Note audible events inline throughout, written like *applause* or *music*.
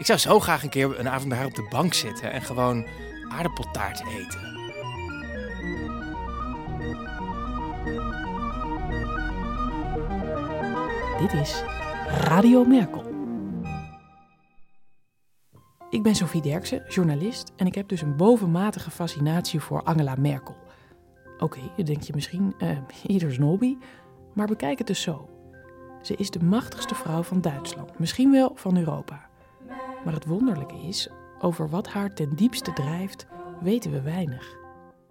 Ik zou zo graag een keer een avond haar op de bank zitten en gewoon aardappeltaart eten. Dit is Radio Merkel. Ik ben Sophie Derksen, journalist, en ik heb dus een bovenmatige fascinatie voor Angela Merkel. Oké, okay, denk je misschien, uh, ieder hobby, maar bekijk het dus zo. Ze is de machtigste vrouw van Duitsland, misschien wel van Europa. Maar het wonderlijke is, over wat haar ten diepste drijft, weten we weinig.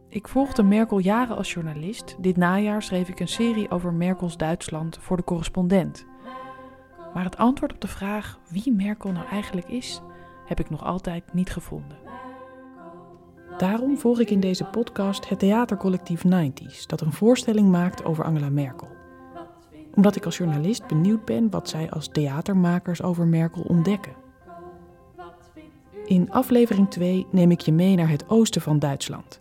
Ik volgde Merkel jaren als journalist. Dit najaar schreef ik een serie over Merkels Duitsland voor de correspondent. Maar het antwoord op de vraag wie Merkel nou eigenlijk is, heb ik nog altijd niet gevonden. Daarom volg ik in deze podcast het theatercollectief 90s, dat een voorstelling maakt over Angela Merkel. Omdat ik als journalist benieuwd ben wat zij als theatermakers over Merkel ontdekken. In aflevering 2 neem ik je mee naar het oosten van Duitsland.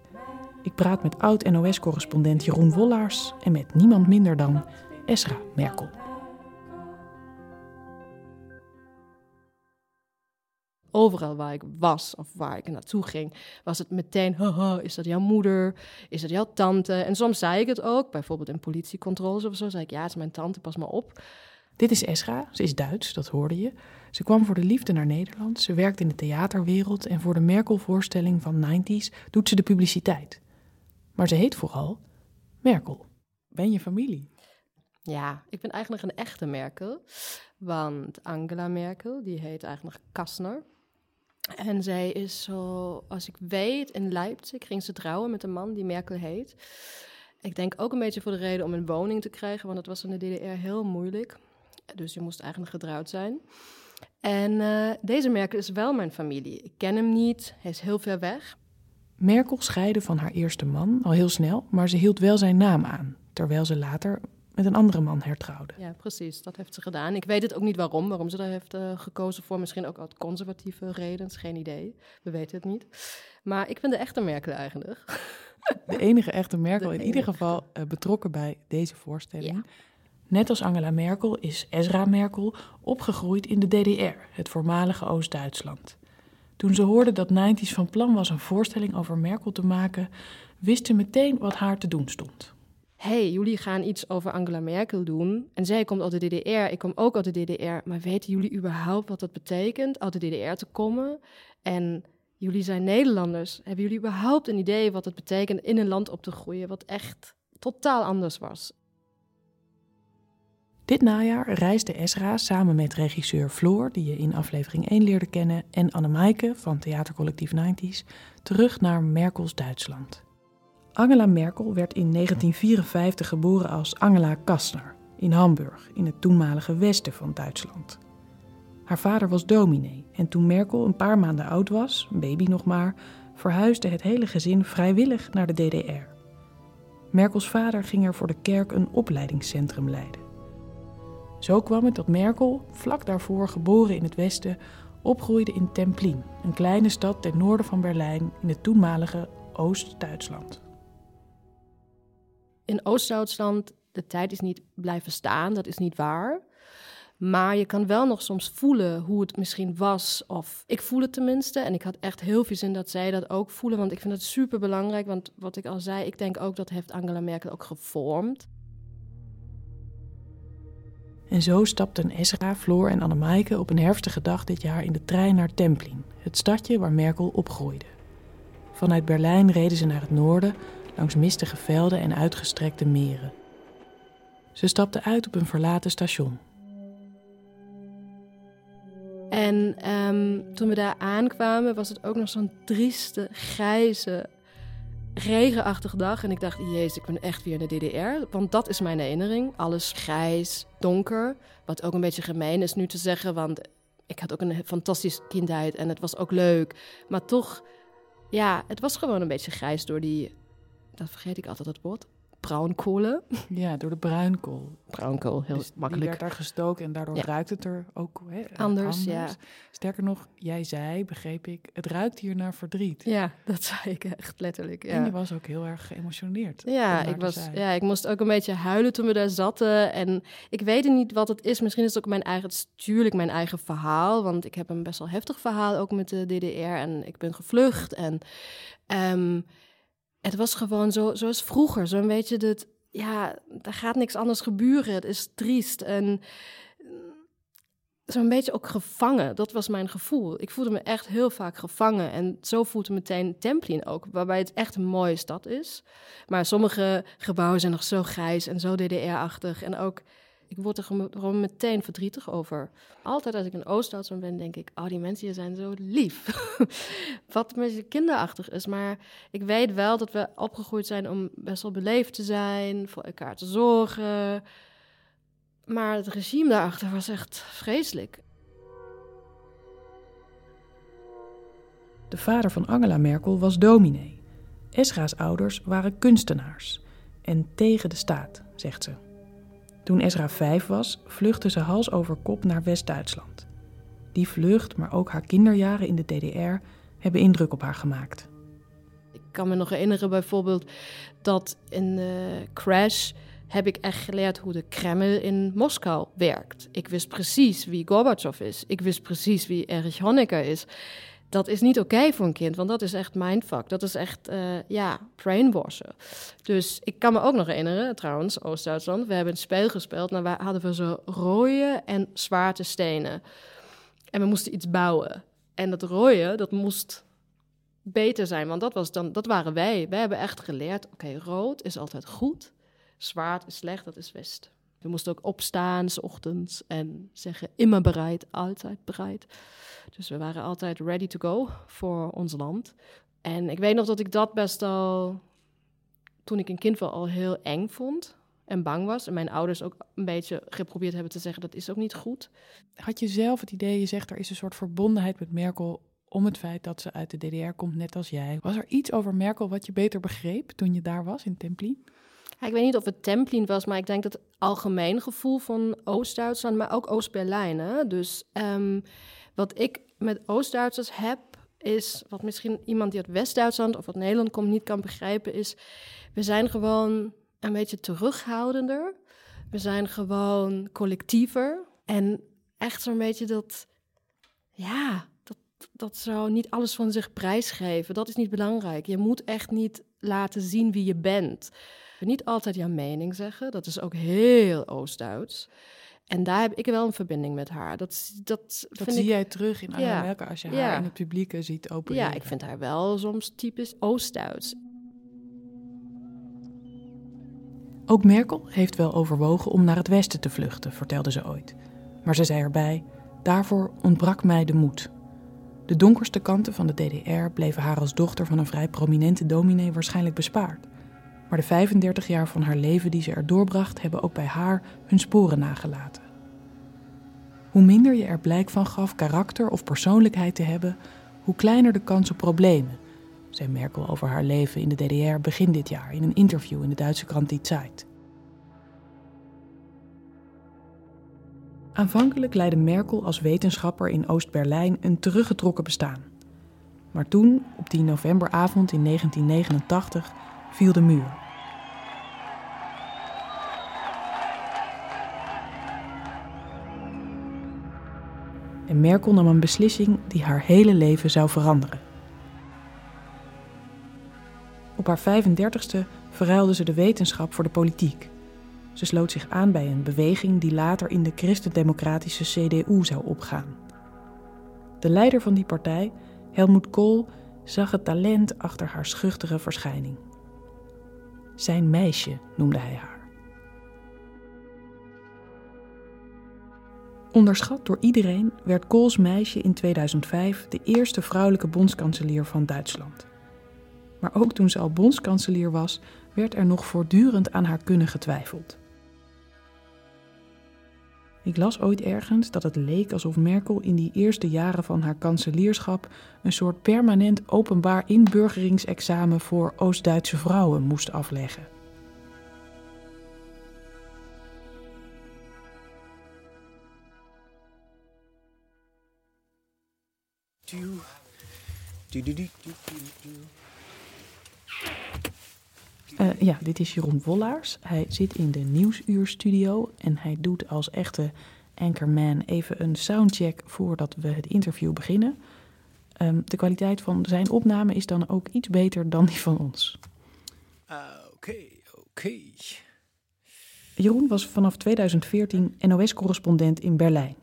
Ik praat met oud-NOS-correspondent Jeroen Wollaars en met niemand minder dan Esra Merkel. overal waar ik was of waar ik naartoe ging, was het meteen, haha, is dat jouw moeder? Is dat jouw tante? En soms zei ik het ook, bijvoorbeeld in politiecontroles of zo, zei ik, ja, het is mijn tante, pas maar op. Dit is Esra, ze is Duits, dat hoorde je. Ze kwam voor de liefde naar Nederland, ze werkt in de theaterwereld en voor de Merkel-voorstelling van 90s doet ze de publiciteit. Maar ze heet vooral Merkel. Ben je familie? Ja, ik ben eigenlijk een echte Merkel. Want Angela Merkel, die heet eigenlijk Kastner. En zij is zo, als ik weet, in Leipzig ging ze trouwen met een man die Merkel heet. Ik denk ook een beetje voor de reden om een woning te krijgen, want het was in de DDR heel moeilijk. Dus je moest eigenlijk getrouwd zijn. En uh, deze Merkel is wel mijn familie. Ik ken hem niet, hij is heel ver weg. Merkel scheidde van haar eerste man al heel snel, maar ze hield wel zijn naam aan, terwijl ze later met een andere man hertrouwde. Ja, precies. Dat heeft ze gedaan. Ik weet het ook niet waarom, waarom ze daar heeft uh, gekozen voor. Misschien ook uit conservatieve redenen, geen idee. We weten het niet. Maar ik vind de echte Merkel eigenlijk. De enige echte Merkel, in ieder geval uh, betrokken bij deze voorstelling. Ja. Net als Angela Merkel is Ezra Merkel opgegroeid in de DDR, het voormalige Oost-Duitsland. Toen ze hoorde dat 90's van plan was een voorstelling over Merkel te maken, wist ze meteen wat haar te doen stond hey, jullie gaan iets over Angela Merkel doen. En zij komt uit de DDR, ik kom ook uit de DDR. Maar weten jullie überhaupt wat dat betekent, uit de DDR te komen? En jullie zijn Nederlanders. Hebben jullie überhaupt een idee wat het betekent in een land op te groeien wat echt totaal anders was? Dit najaar reisde Esra samen met regisseur Floor, die je in aflevering 1 leerde kennen, en Annemaike van theatercollectief 90s terug naar Merkels Duitsland. Angela Merkel werd in 1954 geboren als Angela Kastner in Hamburg, in het toenmalige westen van Duitsland. Haar vader was dominee en toen Merkel een paar maanden oud was, baby nog maar, verhuisde het hele gezin vrijwillig naar de DDR. Merkels vader ging er voor de kerk een opleidingscentrum leiden. Zo kwam het dat Merkel, vlak daarvoor geboren in het westen, opgroeide in Templin, een kleine stad ten noorden van Berlijn in het toenmalige Oost-Duitsland in Oost-Duitsland, de tijd is niet blijven staan, dat is niet waar. Maar je kan wel nog soms voelen hoe het misschien was. Of ik voel het tenminste. En ik had echt heel veel zin dat zij dat ook voelen. Want ik vind het super belangrijk. Want wat ik al zei, ik denk ook dat heeft Angela Merkel ook gevormd. En zo stapten Esra, Floor en Annemaike op een herfstige dag dit jaar in de trein naar Templin, het stadje waar Merkel opgroeide. Vanuit Berlijn reden ze naar het noorden, langs mistige velden en uitgestrekte meren. Ze stapte uit op een verlaten station. En um, toen we daar aankwamen, was het ook nog zo'n trieste, grijze, regenachtige dag. En ik dacht, jezus, ik ben echt weer in de DDR. Want dat is mijn herinnering. Alles grijs, donker. Wat ook een beetje gemeen is nu te zeggen, want ik had ook een fantastische kindheid en het was ook leuk. Maar toch, ja, het was gewoon een beetje grijs door die dat vergeet ik altijd, dat woord. Bruinkolen. Ja, door de bruinkool. Bruinkool, heel Dus die makkelijk. werd daar gestoken en daardoor Ja. ruikt het er ook hè, eh, Anders, ja. Sterker nog, jij zei, begreep ik, het ruikt hier naar verdriet. Ja, dat *laughs* zei ik echt letterlijk. En je Ja, was ook heel erg geëmotioneerd. ja, ik, was, zei. ja, ik moest ook een beetje huilen toen we daar zaten. En ik weet niet wat het is. Misschien is het ook mijn eigen, het is natuurlijk mijn eigen verhaal. Want ik heb een best wel heftig verhaal ook met de DDR. En ik ben gevlucht. En ehm, het was gewoon zo, zoals vroeger. Zo'n beetje dat, ja, er gaat niks anders gebeuren. Het is triest. En mm, zo'n beetje ook gevangen. Dat was mijn gevoel. Ik voelde me echt heel vaak gevangen. En zo voelde meteen Templin ook, waarbij het echt een mooie stad is. Maar sommige gebouwen zijn nog zo grijs en zo DDR-achtig. En ook, ik word er gewoon meteen verdrietig over. Altijd als ik in Oost-Duitsland ben, denk ik... oh, die mensen hier zijn zo lief. *laughs* Wat een beetje kinderachtig is. Maar ik weet wel dat we opgegroeid zijn om best wel beleefd te zijn... voor elkaar te zorgen... Maar het regime daarachter was echt vreselijk. De vader van Angela Merkel was dominee. Esra's ouders waren kunstenaars. En tegen de staat, zegt ze. Toen Esra vijf was, vluchtte ze hals over kop naar West-Duitsland. Die vlucht, maar ook haar kinderjaren in de DDR, hebben indruk op haar gemaakt. Ik kan me nog herinneren bijvoorbeeld dat in de crash heb ik echt geleerd hoe de Kreml in Moskou werkt. Ik wist precies wie Gorbachev is. Ik wist precies wie Erich Honecker is. Dat is niet oké voor een kind, want dat is echt mindfuck. Dat is echt, eh, ja, brainwashen. Dus ik kan me ook nog herinneren, trouwens, Oost-Duitsland. We hebben een spel gespeeld en waar hadden we zo rode en zwarte stenen. En we moesten iets bouwen. En dat rode, dat moest beter zijn, want dat, was dan, dat waren wij. Wij hebben echt geleerd, oké, rood is altijd goed, zwart is slecht, dat is west. We moesten ook opstaan, s ochtends, en zeggen immer bereid, altijd bereid. Dus we waren altijd ready to go voor ons land. En ik weet nog dat ik dat best al, toen ik een kind was, al heel eng vond en bang was. En mijn ouders ook een beetje geprobeerd hebben te zeggen, dat is ook niet goed. Had je zelf het idee, je zegt er is een soort verbondenheid met Merkel om het feit dat ze uit de DDR komt, net als jij. Was er iets over Merkel wat je beter begreep toen je daar was in Templin? Ik weet niet of het Templin was, maar ik denk dat het algemeen gevoel van Oost-Duitsland, maar ook Oost-Berlijn. Dus ehm, wat ik met Oost-Duitsers heb, is wat misschien iemand die uit West-Duitsland of uit Nederland komt niet kan begrijpen, is we zijn gewoon een beetje terughoudender. We zijn gewoon collectiever. En echt zo'n beetje dat, ja, dat, dat zou niet alles van zich prijsgeven. Dat is niet belangrijk. Je moet echt niet laten zien wie je bent. Niet altijd jouw mening zeggen. Dat is ook heel Oost-Duits. En daar heb ik wel een verbinding met haar. Dat, dat, Dat vind zie ik, jij terug in Angela Ja. Als je haar Ja. in het publiek eh, ziet opereren. Ja, ik vind haar wel soms typisch Oost-Duits. Ook Merkel heeft wel overwogen om naar het westen te vluchten, vertelde ze ooit. Maar ze zei erbij: daarvoor ontbrak mij de moed. De donkerste kanten van de DDR bleven haar als dochter van een vrij prominente dominee waarschijnlijk bespaard. Maar de 35 jaar van haar leven die ze er doorbracht, hebben ook bij haar hun sporen nagelaten. Hoe minder je er blijk van gaf karakter of persoonlijkheid te hebben, hoe kleiner de kans op problemen, zei Merkel over haar leven in de DDR begin dit jaar in een interview in de Duitse krant Die Zeit. Aanvankelijk leidde Merkel als wetenschapper in Oost-Berlijn een teruggetrokken bestaan. Maar toen, op die novemberavond in 1989, viel de muur. En Merkel nam een beslissing die haar hele leven zou veranderen. Op haar 35ste verruilde ze de wetenschap voor de politiek. Ze sloot zich aan bij een beweging die later in de christendemocratische CDU zou opgaan. De leider van die partij, Helmut Kohl, zag het talent achter haar schuchtere verschijning. Zijn meisje noemde hij haar. Onderschat door iedereen werd Kohls meisje in 2005 de eerste vrouwelijke bondskanselier van Duitsland. Maar ook toen ze al bondskanselier was, werd er nog voortdurend aan haar kunnen getwijfeld. Ik las ooit ergens dat het leek alsof Merkel in die eerste jaren van haar kanselierschap een soort permanent openbaar inburgeringsexamen voor Oost-Duitse vrouwen moest afleggen. Uh, ja, dit is Jeroen Wollaars. Hij zit in de Nieuwsuurstudio en hij doet als echte anchorman even een soundcheck voordat we het interview beginnen. Um, de kwaliteit van zijn opname is dan ook iets beter dan die van ons. Uh, oké, okay, oké. Okay. Jeroen was vanaf 2014 NOS-correspondent in Berlijn.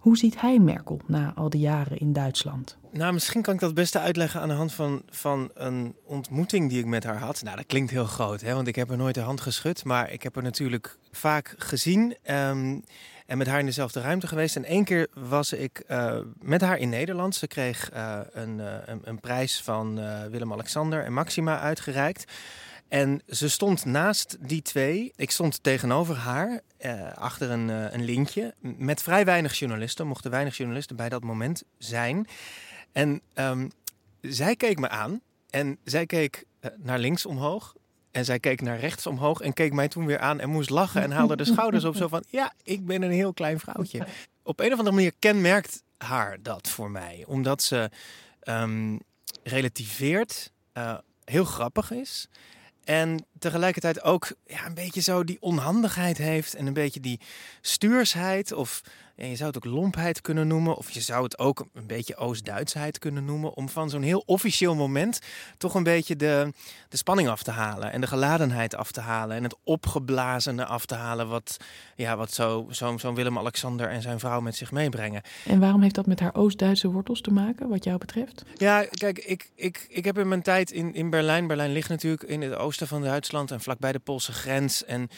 Hoe ziet hij Merkel na al die jaren in Duitsland? Nou, misschien kan ik dat beste uitleggen aan de hand van, van een ontmoeting die ik met haar had. Nou, dat klinkt heel groot, hè, want ik heb haar nooit de hand geschud. Maar ik heb haar natuurlijk vaak gezien um, en met haar in dezelfde ruimte geweest. En één keer was ik uh, met haar in Nederland. Ze kreeg uh, een, uh, een, een, prijs van Willem-Alexander en Maxima uitgereikt. En ze stond naast die twee. Ik stond tegenover haar, eh, achter een, uh, een lintje. Met vrij weinig journalisten. Mochten weinig journalisten bij dat moment zijn. En um, zij keek me aan. En zij keek uh, naar links omhoog. En zij keek naar rechts omhoog. En keek mij toen weer aan en moest lachen. En haalde de *laughs* schouders op. Zo van: Ja, ik ben een heel klein vrouwtje. Op een of andere manier kenmerkt haar dat voor mij. Omdat ze um, relativeert. heel grappig is. En tegelijkertijd ook ja, een beetje zo die onhandigheid heeft en een beetje die stuursheid. Of ja, je zou het ook lompheid kunnen noemen. Of je zou het ook een beetje Oost-Duitsheid kunnen noemen. Om van zo'n heel officieel moment toch een beetje de, de spanning af te halen. En de geladenheid af te halen. En het opgeblazene af te halen. Wat, ja, wat zo'n zo, zo Willem-Alexander en zijn vrouw met zich meebrengen. En waarom heeft dat met haar Oost-Duitse wortels te maken, wat jou betreft? Ja, kijk, ik, ik, ik heb in mijn tijd in, in Berlijn. Berlijn ligt natuurlijk in het oosten van Duitsland en vlakbij de Poolse grens. En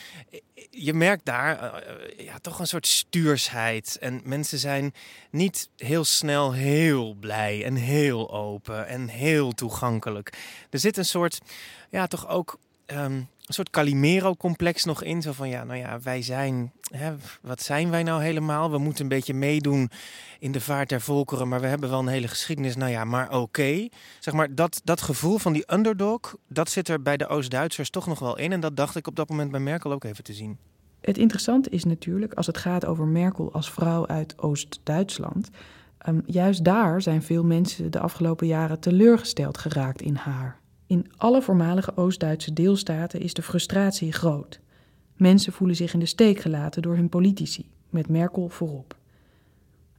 je merkt daar uh, ja, toch een soort stuursheid. En mensen zijn niet heel snel heel blij en heel open en heel toegankelijk. Er zit een soort, ja, toch ook um, een soort Calimero-complex nog in. Zo van, ja, nou ja, wij zijn, hè, wat zijn wij nou helemaal? We moeten een beetje meedoen in de vaart der volkeren, maar we hebben wel een hele geschiedenis. Nou ja, maar oké. Zeg maar, dat, dat gevoel van die underdog, dat zit er bij de Oost-Duitsers toch nog wel in. En dat dacht ik op dat moment bij Merkel ook even te zien. Het interessante is natuurlijk, als het gaat over Merkel als vrouw uit Oost-Duitsland... Um, juist daar zijn veel mensen de afgelopen jaren teleurgesteld geraakt in haar. In alle voormalige Oost-Duitse deelstaten is de frustratie groot. Mensen voelen zich in de steek gelaten door hun politici, met Merkel voorop.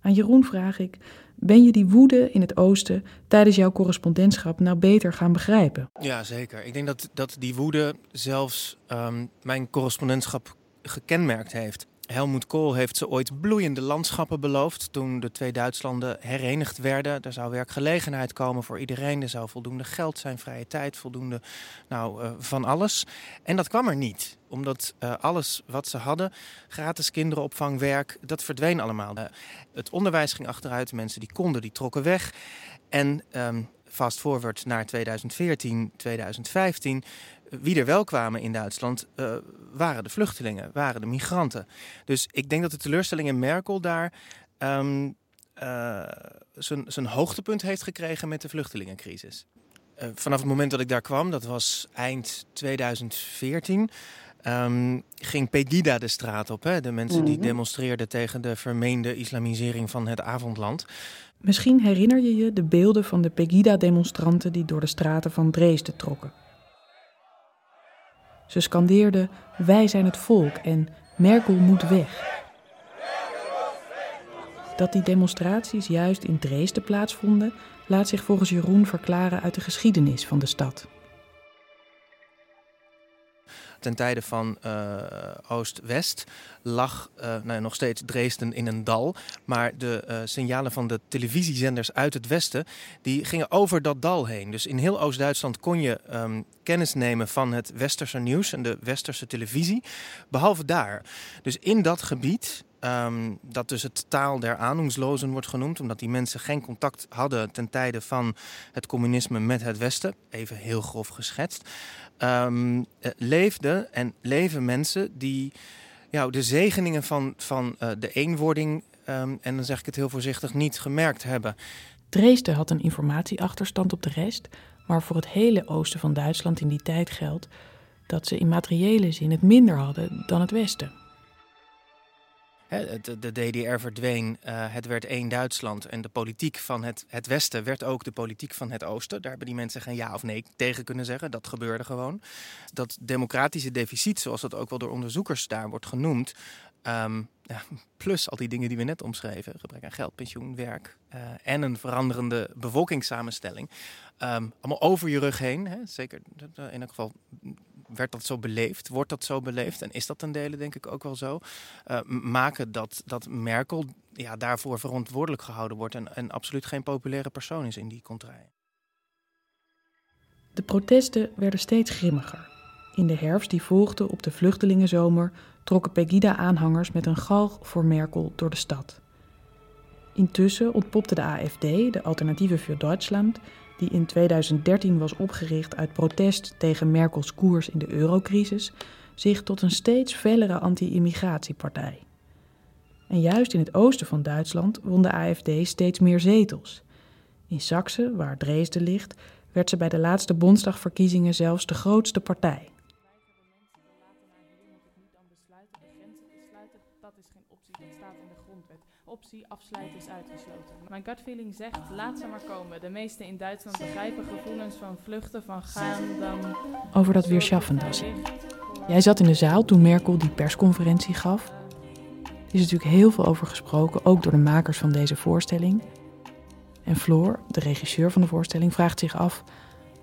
Aan Jeroen vraag ik: ben je die woede in het oosten tijdens jouw correspondentschap nou beter gaan begrijpen? Ja, zeker. Ik denk dat, dat die woede zelfs um, mijn correspondentschap gekenmerkt heeft. Helmoet Kool heeft ze ooit bloeiende landschappen beloofd toen de twee Duitslanden herenigd werden. Er zou werkgelegenheid komen voor iedereen, er zou voldoende geld zijn, vrije tijd, voldoende nou, uh, van alles. En dat kwam er niet, omdat uh, alles wat ze hadden, gratis kinderopvang, werk, dat verdween allemaal. Uh, het onderwijs ging achteruit, mensen die konden, die trokken weg. En um, fast forward naar 2014, 2015 wie er wel kwamen in Duitsland, uh, waren de vluchtelingen, waren de migranten. Dus ik denk dat de teleurstelling in Merkel daar um, uh, zijn hoogtepunt heeft gekregen met de vluchtelingencrisis. Uh, vanaf het moment dat ik daar kwam, dat was eind 2014. Um, ging Pegida de straat op. Hè? De mensen mm -hmm. die mhm. demonstreerden tegen de vermeende islamisering van het avondland. Misschien herinner je je de beelden van de Pegida-demonstranten die door de straten van Dresden trokken. Ze scandeerden: Wij zijn het volk en Merkel moet weg. Dat die demonstraties juist in Dresden plaatsvonden, laat zich volgens Jeroen verklaren uit de geschiedenis van de stad ten tijde van uh, Oost-West lag uh, nou, nog steeds Dresden in een dal. Maar de uh, signalen van de televisiezenders uit het westen die gingen over dat dal heen. Dus in heel Oost-Duitsland kon je um, kennis nemen van het westerse nieuws en de westerse televisie. Behalve daar. Dus in dat gebied Um, dat dus het taal der aanhongslozen wordt genoemd, omdat die mensen geen contact hadden ten tijde van het communisme met het Westen, even heel grof geschetst, um, leefden en leven mensen die ja, de zegeningen van, van uh, de eenwording, um, en dan zeg ik het heel voorzichtig, niet gemerkt hebben. Dresden had een informatieachterstand op de rest, maar voor het hele oosten van Duitsland in die tijd geldt dat ze in materiële zin het minder hadden dan het Westen. De, DDR verdween, het werd één Duitsland. En de politiek van het, het Westen werd ook de politiek van het Oosten. Daar hebben die mensen geen ja of nee tegen kunnen zeggen. Dat gebeurde gewoon. Dat democratische deficit, zoals dat ook wel door onderzoekers daar wordt genoemd, Ehm, plus al die dingen die we net omschreven: gebrek aan geld, pensioen, werk uh, en een veranderende bevolkingssamenstelling. Um, allemaal over je rug heen. Hè? Zeker in elk geval werd dat zo beleefd, wordt dat zo beleefd en is dat ten dele denk ik ook wel zo. Uh, maken dat, dat Merkel ja, daarvoor verantwoordelijk gehouden wordt en, en absoluut geen populaire persoon is in die contraille. De protesten werden steeds grimmiger. In de herfst die volgde op de vluchtelingenzomer trokken Pegida-aanhangers met een galg voor Merkel door de stad. Intussen ontpopte de AFD, de Alternatieve voor Duitsland, die in 2013 was opgericht uit protest tegen Merkels koers in de eurocrisis, zich tot een steeds fellere anti-immigratiepartij. En juist in het oosten van Duitsland won de AFD steeds meer zetels. In Saxe, waar Dresden ligt, werd ze bij de laatste Bondsdagverkiezingen zelfs de grootste partij. Optie afsluiten is uitgesloten. Mijn gut feeling zegt, laat ze maar komen. De meesten in Duitsland begrijpen gevoelens van vluchten, van gaan dan... Over dat weerschaffendas. Jij zat in de zaal toen Merkel die persconferentie gaf. Er is natuurlijk heel veel over gesproken, ook door de makers van deze voorstelling. En Floor, de regisseur van de voorstelling, vraagt zich af...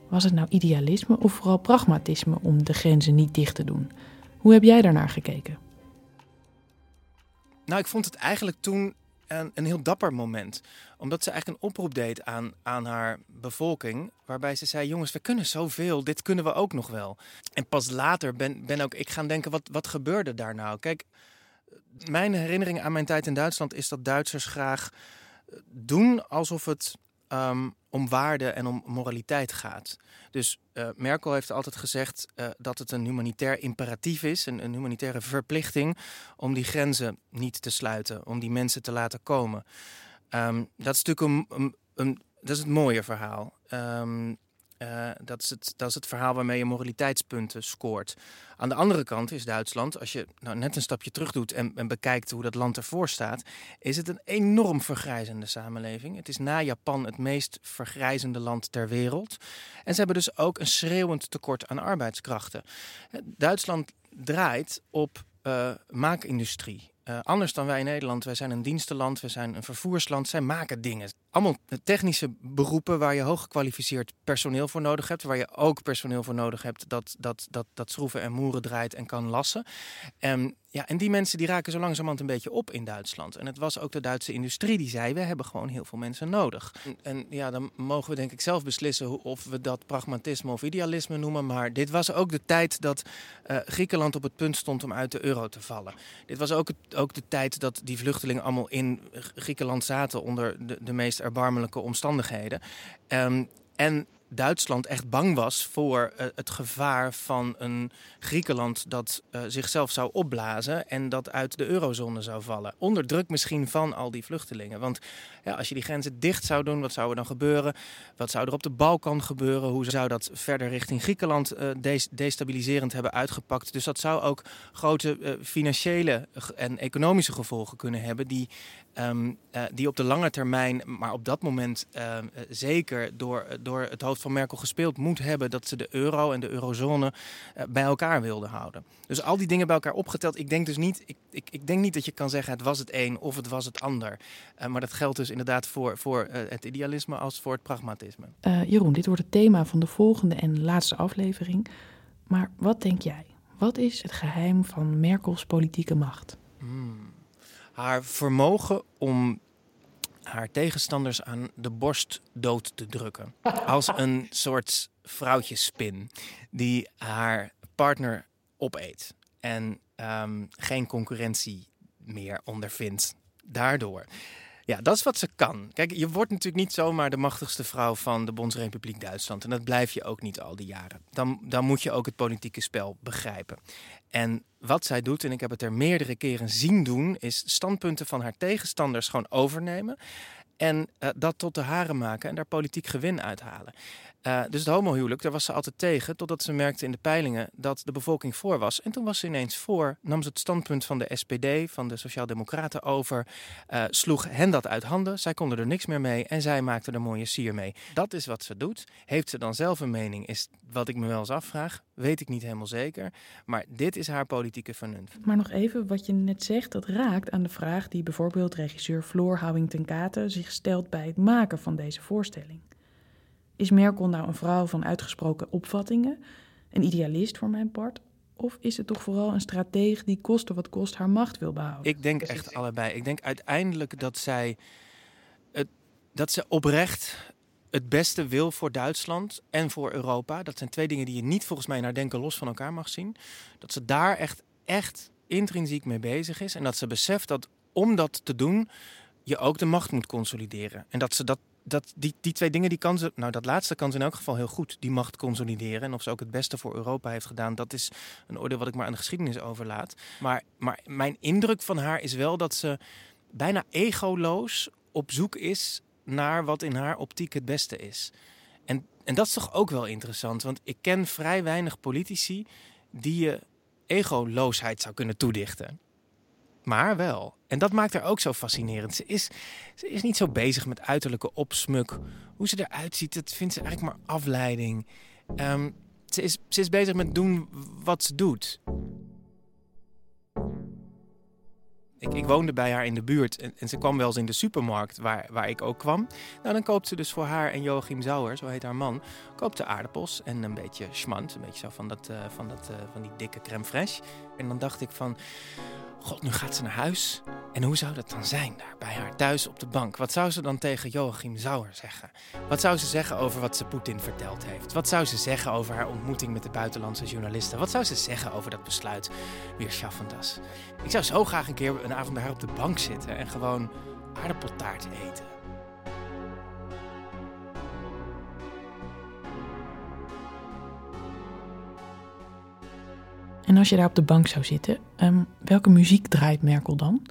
was het nou idealisme of vooral pragmatisme om de grenzen niet dicht te doen? Hoe heb jij daarnaar gekeken? Nou, ik vond het eigenlijk toen een, een heel dapper moment. Omdat ze eigenlijk een oproep deed aan, aan haar bevolking. Waarbij ze zei: Jongens, we kunnen zoveel, dit kunnen we ook nog wel. En pas later ben, ben ook ik gaan denken: wat, wat gebeurde daar nou? Kijk, mijn herinnering aan mijn tijd in Duitsland is dat Duitsers graag doen alsof het Ehm, om waarde en om moraliteit gaat. Dus uh, Merkel heeft altijd gezegd uh, dat het een humanitair imperatief is, een, een, humanitaire verplichting om die grenzen niet te sluiten, om die mensen te laten komen. Um, dat is natuurlijk een, een, dat is het mooie verhaal. Um, uh, dat, is het, dat is het verhaal waarmee je moraliteitspunten scoort. Aan de andere kant is Duitsland, als je nou net een stapje terug doet en, bekijkt hoe dat land ervoor staat, is het een enorm vergrijzende samenleving. Het is na Japan het meest vergrijzende land ter wereld. En ze hebben dus ook een schreeuwend tekort aan arbeidskrachten. Duitsland draait op uh, maakindustrie. Anders dan wij in Nederland. Wij zijn een dienstenland, we zijn een vervoersland. Zij maken dingen. Allemaal technische beroepen waar je hooggekwalificeerd personeel voor nodig hebt. Waar je ook personeel voor nodig hebt dat, dat, dat, dat schroeven en moeren draait en kan lassen. En ja, en die mensen die raken zo langzamerhand een beetje op in Duitsland. En het was ook de Duitse industrie die zei: we hebben gewoon heel veel mensen nodig. En, ja, dan mogen we denk ik zelf beslissen of we dat pragmatisme of idealisme noemen. Maar dit was ook de tijd dat uh, Griekenland op het punt stond om uit de euro te vallen. Dit was ook, ook de tijd dat die vluchtelingen allemaal in Griekenland zaten onder de, de meest erbarmelijke omstandigheden. Um, en Duitsland echt bang was voor uh, het gevaar van een Griekenland dat uh, zichzelf zou opblazen en dat uit de eurozone zou vallen. Onder druk misschien van al die vluchtelingen. Want ja, als je die grenzen dicht zou doen, wat zou er dan gebeuren? Wat zou er op de Balkan gebeuren? Hoe zou dat verder richting Griekenland uh, destabiliserend hebben uitgepakt? Dus dat zou ook grote financiële en economische gevolgen kunnen hebben die uh, die op de lange termijn, maar op dat moment uh, zeker door, door het hoofd van Merkel gespeeld moet hebben dat ze de euro en de eurozone uh, bij elkaar wilden houden. Dus al die dingen bij elkaar opgeteld. Ik denk dus niet, ik, ik, ik denk niet dat je kan zeggen het was het een of het was het ander. maar dat geldt dus inderdaad voor, voor het idealisme als voor het pragmatisme. Jeroen, dit wordt het thema van de volgende en laatste aflevering. Maar wat denk jij? Wat is het geheim van Merkels politieke macht? Hmm haar vermogen om haar tegenstanders aan de borst dood te drukken. Als een soort vrouwtjespin die haar partner opeet en um, geen concurrentie meer ondervindt daardoor. Ja, dat is wat ze kan. Kijk, je wordt natuurlijk niet zomaar de machtigste vrouw van de Bondsrepubliek Duitsland. En dat blijf je ook niet al die jaren. Dan, dan moet je ook het politieke spel begrijpen. En wat zij doet, en ik heb het er meerdere keren zien doen, is standpunten van haar tegenstanders gewoon overnemen. En uh, dat tot de haren maken en daar politiek gewin uithalen. Uh, dus het homohuwelijk, daar was ze altijd tegen, totdat ze merkte in de peilingen dat de bevolking voor was. En toen was ze ineens voor, nam ze het standpunt van de SPD, van de Sociaaldemocraten over, uh, sloeg hen dat uit handen. Zij konden er niks meer mee en zij maakte er mooie sier mee. Dat is wat ze doet. Heeft ze dan zelf een mening, is wat ik me wel eens afvraag. Weet ik niet helemaal zeker. Maar dit is haar politieke vernuft. Maar nog even wat je net zegt, dat raakt aan de vraag die bijvoorbeeld regisseur Floor Houwing ten Katen zich stelt bij het maken van deze voorstelling. Is Merkel nou een vrouw van uitgesproken opvattingen, een idealist voor mijn part? Of is het toch vooral een strateeg die koste wat kost haar macht wil behouden? Ik denk echt allebei. Ik denk uiteindelijk dat zij het, dat ze oprecht het beste wil voor Duitsland en voor Europa. Dat zijn twee dingen die je niet volgens mij naar denken los van elkaar mag zien. Dat ze daar echt, echt intrinsiek mee bezig is. En dat ze beseft dat om dat te doen, je ook de macht moet consolideren. En dat ze dat dat, die, die twee dingen, die kan ze, nou dat laatste kan ze in elk geval heel goed, die macht consolideren. En of ze ook het beste voor Europa heeft gedaan, dat is een oordeel wat ik maar aan de geschiedenis overlaat. Maar, maar mijn indruk van haar is wel dat ze bijna egoloos op zoek is naar wat in haar optiek het beste is. En, en dat is toch ook wel interessant, want ik ken vrij weinig politici die je egoloosheid zou kunnen toedichten maar wel. En dat maakt haar ook zo fascinerend. Ze is, ze is niet zo bezig met uiterlijke opsmuk. Hoe ze eruit ziet, dat vindt ze eigenlijk maar afleiding. Um, ze, is, ze is bezig met doen wat ze doet. Ik, ik, woonde bij haar in de buurt en, en, ze kwam wel eens in de supermarkt waar, waar ik ook kwam. Nou, dan koopt ze dus voor haar en Joachim Zauer, zo heet haar man, koopt ze aardappels en een beetje schmand. Een beetje zo van, dat, uh, van, dat, uh, van die dikke crème fraîche. En dan dacht ik van, God, nu gaat ze naar huis. En hoe zou dat dan zijn daar bij haar thuis op de bank? Wat zou ze dan tegen Joachim Zauer zeggen? Wat zou ze zeggen over wat ze Poetin verteld heeft? Wat zou ze zeggen over haar ontmoeting met de buitenlandse journalisten? Wat zou ze zeggen over dat besluit weer Schaffendas? Ik zou zo graag een keer een avond bij haar op de bank zitten en gewoon aardappeltaart eten. En als je daar op de bank zou zitten, um, welke muziek draait Merkel dan?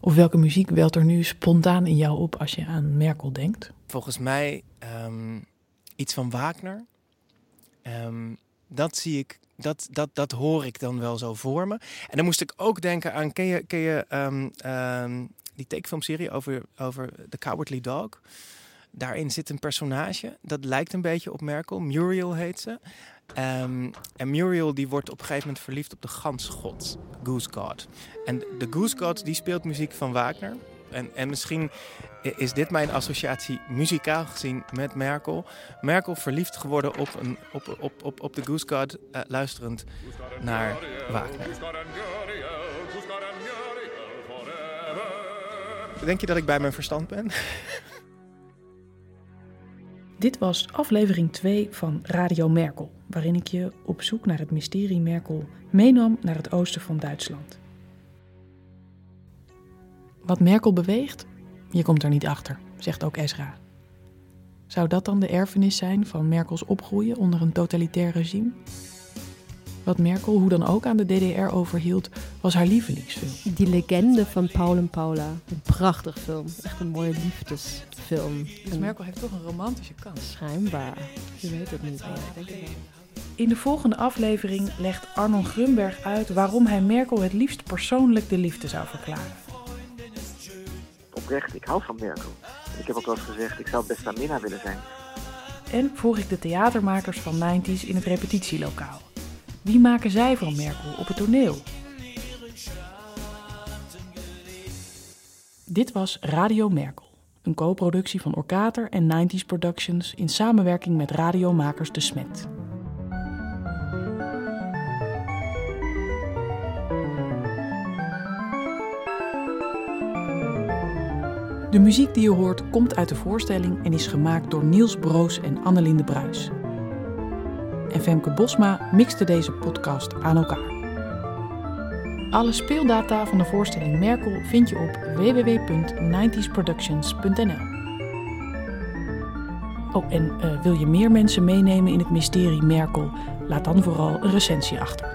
Of welke muziek welt er nu spontaan in jou op als je aan Merkel denkt? Volgens mij um, iets van Wagner. Um, dat zie ik, dat, dat, dat hoor ik dan wel zo voor me. En dan moest ik ook denken aan, ken je, ken je die tekenfilmserie over, over The Cowardly Dog? Daarin zit een personage, dat lijkt een beetje op Merkel. Muriel heet ze. Um, en Muriel die wordt op een gegeven moment verliefd op de gansgod, Goose God. En de Goose God die speelt muziek van Wagner. En, en misschien is dit mijn associatie muzikaal gezien met Merkel. Merkel verliefd geworden op, een, op, op, op, op de Goose God, uh, luisterend naar Wagner. Denk je dat ik bij mijn verstand ben? *laughs* Dit was aflevering 2 van Radio Merkel, waarin ik je op zoek naar het mysterie Merkel meenam naar het oosten van Duitsland. Wat Merkel beweegt, je komt er niet achter, zegt ook Ezra. Zou dat dan de erfenis zijn van Merkels opgroeien onder een totalitair regime? Wat Merkel hoe dan ook aan de DDR overhield, was haar lievelingsfilm. Die legende van Paul en Paula. Een prachtig film. Echt een mooie liefdesfilm. Dus Merkel heeft toch een romantische kant. Schijnbaar. Je weet het niet. In de volgende aflevering legt Arnon Grunberg uit waarom hij Merkel het liefst persoonlijk de liefde zou verklaren. Oprecht, ik hou van Merkel. Ik heb ook wel eens gezegd, ik zou best aan Minna willen zijn. En vroeg ik de theatermakers van 90s in het repetitielokaal. Wie maken zij van Merkel op het toneel? Dit was Radio Merkel, een co-productie van Orkater en 90s Productions in samenwerking met radiomakers De Smet. De muziek die je hoort komt uit de voorstelling en is gemaakt door Niels Broos en Annelinde Bruis en Femke Bosma mixte deze podcast aan elkaar. Alle speeldata van de voorstelling Merkel vind je op www.90sproductions.nl. Oh, en uh, wil je meer mensen meenemen in het mysterie Merkel? Laat dan vooral een recensie achter.